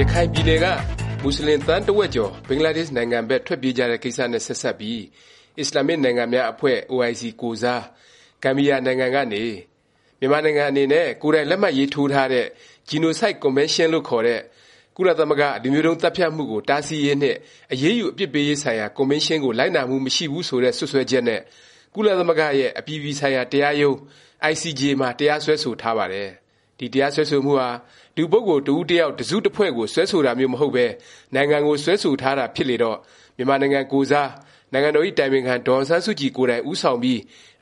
ရခိုင်ပြည်နယ်က မူဆလင် သန်းတစ်ဝက်ကျော် ဘင်္ဂလားဒေ့ရှ်နိုင်ငံဘက် ထွက်ပြေးကြတဲ့ ကိစ္စနဲ့ ဆက်စပ်ပြီး အစ္စလာမ်မစ်နိုင်ငံများအဖွဲ့ OIC ကိုယ်စား ဂမ်ဘီယာနိုင်ငံကနေ မြန်မာနိုင်ငံအနေနဲ့ ကိုယ်တိုင်လက်မှတ်ရေးထိုးထားတဲ့ Genocide Convention လို့ခေါ်တဲ့ ကုလသမဂ္ဂ လူမျိုးတုန်းသတ်ဖြတ်မှုကို တားဆီးရေးနှင့် အရေးယူ အပြစ်ပေးရေးဆိုင်ရာ ကွန်ဗင်းရှင်းကို လိုက်နာမှု မရှိဘူး ဆိုတဲ့ စွတ်စွဲချက်နဲ့ ကုလသမဂ္ဂရဲ့ အပြည်ပြည်ဆိုင်ရာ တရားရုံး ICJ မှာ တရားစွဲဆိုထားပါတယ်။ ဒီတရားစွဲဆိုမှုဟာလူပုဂ္ဂိုလ်တစ်ဦးတစ်ယောက်တစ်စုတစ်ဖွဲ့ကိုစွဲဆိုတာမျိုးမဟုတ်ပဲနိုင်ငံကိုစွဲဆိုထားတာဖြစ်လေတော့မြန်မာနိုင်ငံကိုယ်စားနိုင်ငံတော်ဇ။်အတိုင်ပင်ခံဒေါ်အောင်ဆန်းစုကြည်ကိုယ်တိုင်ဦးဆောင်ပြီး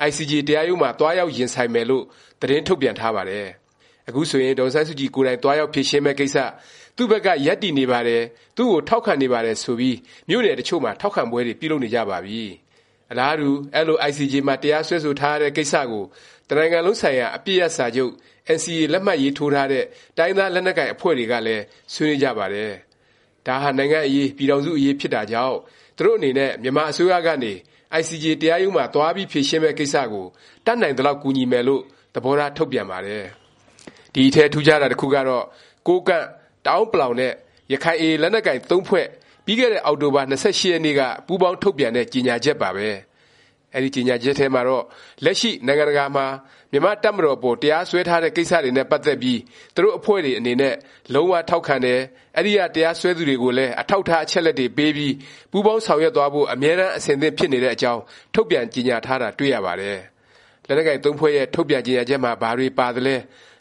ICJ တရားရုံးမှာသွားရောက်ရင်ဆိုင်မယ်လို့သတင်းထုတ်ပြန်ထားပါတယ်။အခုဆိုရင်ဒေါ်အောင်ဆန်းစုကြည်ကိုယ်တိုင်သွားရောက်ဖြေရှင်းမယ့်ကိစ္စ၊သူ့ဘက်ကရပ်တည်နေပါတယ်၊သူ့ကိုထောက်ခံနေပါတယ်ဆိုပြီးမြို့နယ်တစ်ချို့မှာထောက်ခံပွဲတွေပြုလုပ်နေကြပါပြီ။အလားတူအဲလို ICJ မှာတရားစွဲဆိုထားရတဲ့ကိစ္စကို တစ်နိုင်ငံလုံးဆိုင်ရာအပစ်ရပ်စာချုပ် NCA လက်မှတ်ရေးထိုးထားတဲ့ တိုင်းရင်းသားလက်နက်ကိုင် အဖွဲ့တွေကလည်း ဆွေးနွေးကြပါတယ်။ဒါဟာ နိုင်ငံ့အရေး၊ပြည်ထောင်စုအရေး ဖြစ်တာကြောင့် သူတို့အနေနဲ့ မြန်မာအစိုးရကနေ ICJ တရားရုံးမှာ သွားပြီး ဖြေရှင်းမယ့် ကိစ္စကို တတ်နိုင်သလောက် ကူညီမယ်လို့ သဘောထား ထုတ်ပြန်ပါတယ်။ဒီအထဲ ထူးခြားတာ တစ်ခုကတော့ ကိုးကန့်၊တအဲာန်းပလောင်နဲ့ ရခိုင် AA လက်နက်ကိုင်သုံးဖွဲ့ ပြီးခဲ့တဲ့ အောက်တိုဘာ ၂၈ ရက်နေ့က ပူးပေါင်း ထုတ်ပြန်တဲ့ ကြေငြာချက်ပါပဲ။ အဲဒီကြေငြာချက်ထဲမှာတော့လက်ရှိနိုင်ငံတကာမှာမြန်မာ့တပ်မတော်အပေါ်တရားစွဲထားတဲ့ကိစ္စတွေနဲ့ပတ်သက်ပြီးသူတို့အဖွဲ့တွေအနေနဲ့လုံး၀ထောက်ခံတယ်၊အဲဒီကတရားစွဲသူတွေကိုလည်းအထောက်အထားအချက်အလက်တွေပေးပြီးပူးပေါင်းဆောင်ရွက်သွားဖို့အမြဲတမ်းအဆင်သင့်ဖြစ်နေတဲ့အကြောင်းထုတ်ပြန်ကြေငြာထားတာတွေ့ရပါတယ်။လက်နက်ကိုင်သုံးဖွဲ့ရဲ့ထုတ်ပြန်ကြေငြာချက်မှာဘာတွေပါသလဲ၊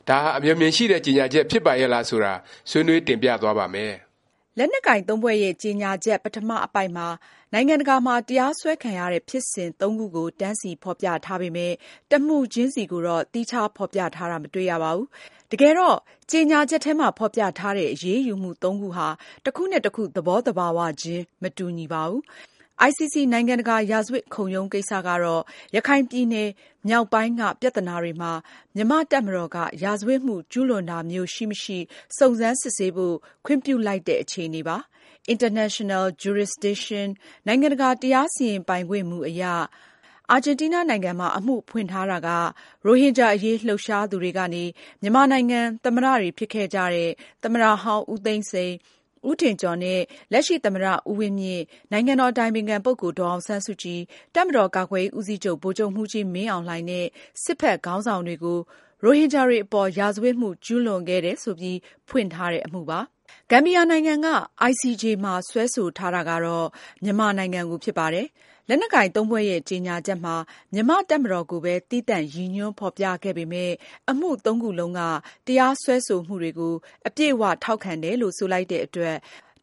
ဒါဟာအမျှော်အမြင်ရှိတဲ့ကြေငြာချက်ဖြစ်ပါရဲ့လားဆိုတာဆွေးနွေးတင်ပြသွားပါ့မယ်။ လက်နက်ကိုင်သုံးဖွဲ့ရဲ့ ကြေငြာချက် ပထမအပိုဒ်မှာ နိုင်ငံတကာမှာ တရားစွဲခံရတဲ့ ဖြစ်စဉ်သုံးခုကို တန်းစီ ဖော်ပြထားပေမယ့် တစ်မှုချင်းစီကိုတော့ သီးခြား ဖော်ပြထားတာ မတွေ့ရပါဘူး။တကယ်တော့ ကြေငြာချက်ထဲမှာ ဖော်ပြထားတဲ့ အရေးယူမှုသုံးခုဟာ တစ်ခုနဲ့ တစ်ခု သဘောသဘာဝခြင်း မတူညီပါဘူး။ ICC နိုင်ငံတကာ ရာဇဝတ်ခုံရုံးကိစ္စကတော့ ရခိုင်ပြည်နယ်မြောက်ပိုင်းက ပြသနာတွေမှာ မြန်မာ့တပ်မတော်က ရာဇဝတ်မှု ကျူးလွန်တာမျိုး ရှိမရှိ စုံစမ်းစစ်ဆေးဖို့ ခွင့်ပြုလိုက်တဲ့ အခြေအနေပါ။ International Jurisdiction နိုင်ငံတကာ တရားစီရင်ပိုင်ခွင့်မူအရ အာဂျင်တီးနားနိုင်ငံမှာ အမှုဖွင့်ထားတာက ရိုဟင်ဂျာအရေး လှုပ်ရှားသူတွေကနေ မြန်မာနိုင်ငံ သမ္မတတွေ ဖြစ်ခဲ့ကြတဲ့ သမ္မတဟောင်း ဦးသိန်းစိန်၊ ဦးထင်ကျော်နဲ့ လက်ရှိသမ္မတ ဦးဝင်းမြင့်၊နိုင်ငံတော်အတိုင်ပင်ခံပုဂ္ဂိုလ် ဒေါ်အောင်ဆန်းစုကြည်၊တပ်မတော်ကာကွယ်ရေးဦးစီးချုပ် ဗိုလ်ချုပ်မှူးကြီး မင်းအောင်လှိုင်နဲ့ စစ်ဘက်ခေါင်းဆောင်တွေကို ရိုဟင်ဂျာတွေအပေါ် ရာဇဝတ်မှု ကျူးလွန်ခဲ့တယ်ဆိုပြီး ဖွင့်ထားတဲ့ အမှုပါ။ ဂမ်ဘီယာနိုင်ငံက ICJ မှာစွဲဆိုထားတာကတော့ မြန်မာနိုင်ငံကို ဖြစ်ပါတယ်။လက်နက်ကိုင်သုံးဖွဲ့ရဲ့ ကြေငြာချက်မှာ မြန်မာ့တပ်မတော်ကိုပဲ သီးသန့်ရည်ညွှန်းဖော်ပြခဲ့ပေမယ့် အမှုသုံးခုလုံးက တရားစွဲဆိုမှုတွေကို အပြည့်အ၀ထောက်ခံတယ်လို့ ဆိုလိုက်တဲ့အတွက်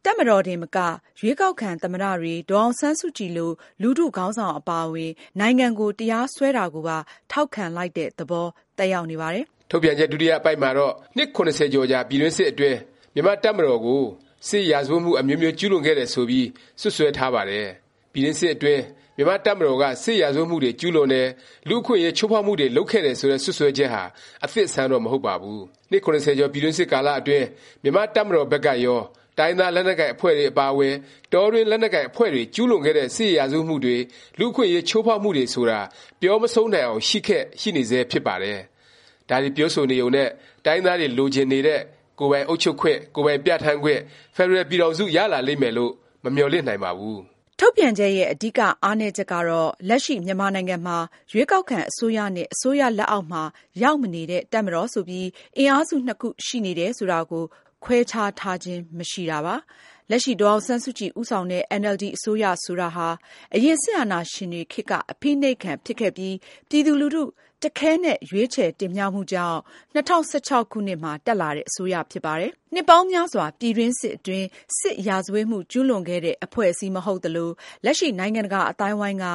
တပ်မတော်တင်မက ရွေးကောက်ခံသမ္မတတွေ၊ဒေါ်အောင်ဆန်းစုကြည်လို လူထုခေါင်းဆောင်အပါအဝင် နိုင်ငံကို တရားစွဲတာကိုပါ ထောက်ခံလိုက်တဲ့ သဘော သက်ရောက်နေပါတယ်။ထုတ်ပြန်ချက် ဒုတိယ အပိုဒ်မှာတော့ နှစ် ၇၀ ကျော်ကြာ ပြည်တွင်းစစ်အတွင်း မြန်မာ့တပ်မတော်ကို စစ်ရာဇဝတ်မှုအမျိုးမျိုး ကျူးလွန်ခဲ့တယ် ဆိုပြီး စွတ်စွဲထားပါတယ်။ပြည်တွင်းစစ်အတွင်း မြန်မာ့တပ်မတော်က စစ်ရာဇဝတ်မှုတွေ ကျူးလွန်တယ်၊လူ့အခွင့်အရေး ချိုးဖေါက်မှုတွေ လုပ်ခဲ့တယ် ဆိုတဲ့ စွတ်စွဲချက်ဟာ အသစ်အဆန်းတော့ မဟုတ်ပါဘူး။နှစ် ၇၀ ကျော် ပြည်တွင်းစစ်ကာလအတွင်း မြန်မာ့တပ်မတော်ဘက်ကရော၊တိုင်းရင်းသား လက်နက်ကိုင် အဖွဲ့တွေ အပါအဝင် တောတွင်း လက်နက်ကိုင် အဖွဲ့တွေ ကျူးလွန်ခဲ့တဲ့ စစ်ရာဇဝတ်မှုတွေ၊လူ့အခွင့်အရေး ချိုးဖေါက်မှုတွေ ဆိုတာ ပြောမဆုံးနိုင်အောင် ရှိခဲ့၊ရှိနေဆဲ ဖြစ်ပါတယ်။ဒါတွေ ပြောဆိုနေရုံနဲ့ တိုင်းရင်းသားတွေ လိုချင်နေတဲ့ ကိုယ်ပိုင်အုပ်ချုပ်ခွင့်၊ကိုယ်ပိုင်ပြဌာန်းခွင့်၊ဖက်ဒရယ်ပြည်ထောင်စုရလာလိမ့်မယ်လို့မမျှော်လင့်နိုင်ပါဘူး။ထုတ်ပြန်ချက်ရဲ့အဓိကအားနည်းချက်ကတော့လက်ရှိမြန်မာနိုင်ငံမှာရွေးကောက်ခံအစိုးရနဲ့အစိုးရလက်အောက်မှာရောက်မနေတဲ့တပ်မတော်ဆိုပြီးအင်အားစုနှစ်ခုရှိနေတယ်ဆိုတာကိုခွဲခြားထားခြင်းမရှိတာပါ။ လက်ရှိဒေါ်အောင်ဆန်းစုကြည်ဦးဆောင်တဲ့အင်န်အယ်လ်ဒီအစိုးရဆိုတာဟာ အရင်စစ်အာဏာရှင်တွေခေတ်က အဖိနှိပ်ခံဖြစ်ခဲ့ပြီး ပြည်သူလူထု တခဲနက် ရွေးချယ်တင်မြှောက်မှုကြောင့် ၂၀၁၆ ခုနှစ်မှာ တက်လာတဲ့အစိုးရဖြစ်ပါတယ်။နှစ်ပေါင်းများစွာ ပြည်တွင်းစစ်အတွင်း စစ်ရာဇဝတ်မှု ကျူးလွန်ခဲ့တဲ့ အဖွဲ့အစည်းမဟုတ်သလို၊လက်ရှိ နိုင်ငံတကာအသိုင်းအဝိုင်းက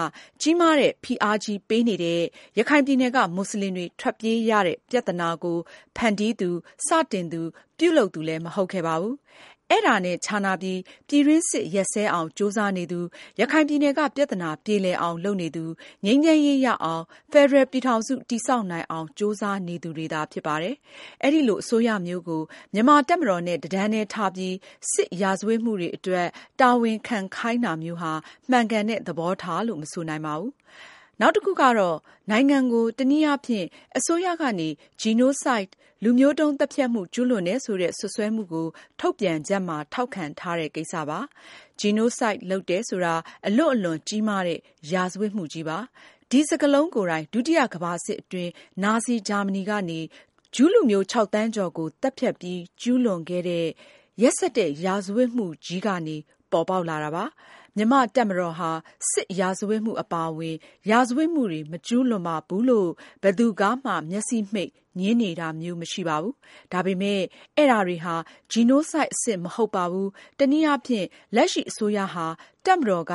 ကြီးမားတဲ့ ဖိအားကြီးပေးနေတဲ့ ရခိုင်ပြည်နယ်ကမူဆလင်တွေ ထွက်ပြေးရတဲ့ ပြသနာကို ဖန်တီးသူ၊စတင်သူ၊ပြုလုပ်သူလည်း မဟုတ်ခဲ့ပါဘူး။ အဲဒါနဲ့ ခြားနားပြီး ပြည်တွင်းစစ် ရပ်စဲအောင် ကြိုးစားနေသူ၊ရခိုင်ပြည်နယ်က ပြသနာပြေလည်အောင် လုပ်နေသူ၊ငြိမ်းချမ်းရေးရအောင်၊ဖက်ဒရယ်ပြည်ထောင်စု တည်ဆောက်နိုင်အောင် ကြိုးစားနေသူတွေသာ ဖြစ်ပါတယ်။အဲလို အစိုးရမျိုးကို မြန်မာ့တပ်မတော်နဲ့ တစ်တန်းတည်းထားပြီး စစ်ရာဇဝတ်မှုတွေအတွက် တာဝန်ခံခိုင်းတာမျိုးဟာ မှန်ကန်တဲ့ သဘောထားလို့ မဆိုနိုင်ပါဘူး။ နောက်တစ်ခုကတော့ နိုင်ငံကို တနည်းအားဖြင့် အစိုးရကနေ Genocide လူမျိုးတုန်းသတ်ဖြတ်မှု ကျူးလွန်တယ်ဆိုတဲ့ စွပ်စွဲမှုကို ထုတ်ပြန်ချက်မှာ ထောက်ခံထားတဲ့ ကိစ္စပါ။ Genocide လုပ်တယ်ဆိုတာ အလွန့်အလွန်ကြီးမားတဲ့ ရာဇဝတ်မှုကြီးပါ။ဒီစကားလုံးကိုယ်တိုင် ဒုတိယကမ္ဘာစစ်အတွင်း နာဇီဂျာမနီကနေ ဂျူးလူမျိုး၆သန်းကျော်ကို သတ်ဖြတ်ပြီး ကျူးလွန်ခဲ့တဲ့ ရက်စက်တဲ့ ရာဇဝတ်မှုကြီးကနေ ပေါ်ပေါက်လာတာပါ။မြန်မာ့တပ်မတော်ဟာ စစ်ရာဇဝတ်မှု အပါအဝင် ရာဇဝတ်မှုတွေ မကျူးလွန်ပါဘူးလို့ ဘယ်သူကမှ မျက်စေ့မှိတ် ငြင်းနေတာမျိုး မရှိပါဘူး။ဒါပေမယ့် အဲဒါတွေဟာ Genocide အဆင့် မဟုတ်ပါဘူး၊တနည်းအားဖြင့် လက်ရှိ အစိုးရဟာ တပ်မတော်က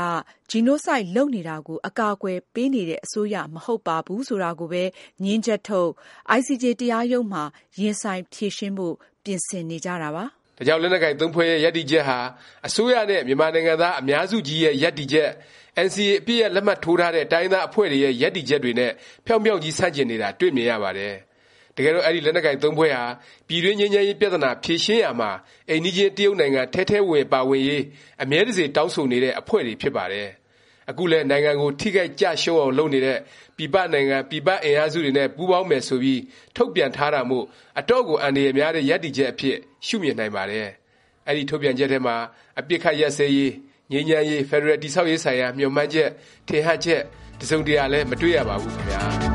Genocide လုပ်နေတာကို အကာအကွယ်ပေးနေတဲ့ အစိုးရ မဟုတ်ပါဘူး ဆိုတာကိုပဲ ငြင်းချက်ထုတ်၊ ICJ တရားရုံးမှာ ရင်ဆိုင်ဖြေရှင်းဖို့ ပြင်ဆင်နေကြတာပါ။ ဒါကြောင့်လက်နက်ကိုင်သုံးဖွဲ့ရဲ့ရပ်တည်ချက်ဟာအစိုးရနဲ့မြန်မာနိုင်ငံသားအများစုကြီးရဲ့ရပ်တည်ချက်၊ NCA အပစ်ရပ်လက်မှတ်ထိုးထားတဲ့တိုင်းရင်းသားအဖွဲ့တွေရဲ့ရပ်တည်ချက်တွေနဲ့ဖြောင့်ဖြောင့်ကြီးဆန့်ကျင်နေတာတွေ့မြင်ရပါတယ်။တကယ်တော့အဲဒီလက်နက်ကိုင်သုံးဖွဲ့ဟာပြည်တွင်းငြိမ်းချမ်းရေးပြသနာဖြေရှင်းရာမှာအိမ်နီးချင်းတရုတ်နိုင်ငံထဲထဲဝင်ဝင်ပါဝင်ရေးအမြဲတစေတောင်းဆိုနေတဲ့အဖွဲ့တွေဖြစ်ပါတယ်။ အခုလည်း နိုင်ငံကို ထိခိုက်ကျရှုံးအောင် လုပ်နေတဲ့ ပြည်ပနိုင်ငံ၊ပြည်ပ အင်အားစုတွေနဲ့ ပူးပေါင်းမယ် ဆိုပြီး ထုတ်ပြန်ထားတာမို့ အတော့်ကို အန္တရာယ်များတဲ့ ရပ်တည်ချက်အဖြစ် ရှုမြင်နိုင်ပါတယ်။အဲဒီ ထုတ်ပြန်ချက်ထဲမှာ အပစ်အခတ် ရပ်စဲရေး၊ငြိမ်းချမ်းရေး၊ဖက်ဒရယ် တည်ဆောက်ရေး ဆိုင်ရာ မျှော်မှန်းချက်၊ထင်ဟပ်ချက် တစ်စုံတစ်ရာလည်း မတွေ့ရပါဘူး ခင်ဗျာ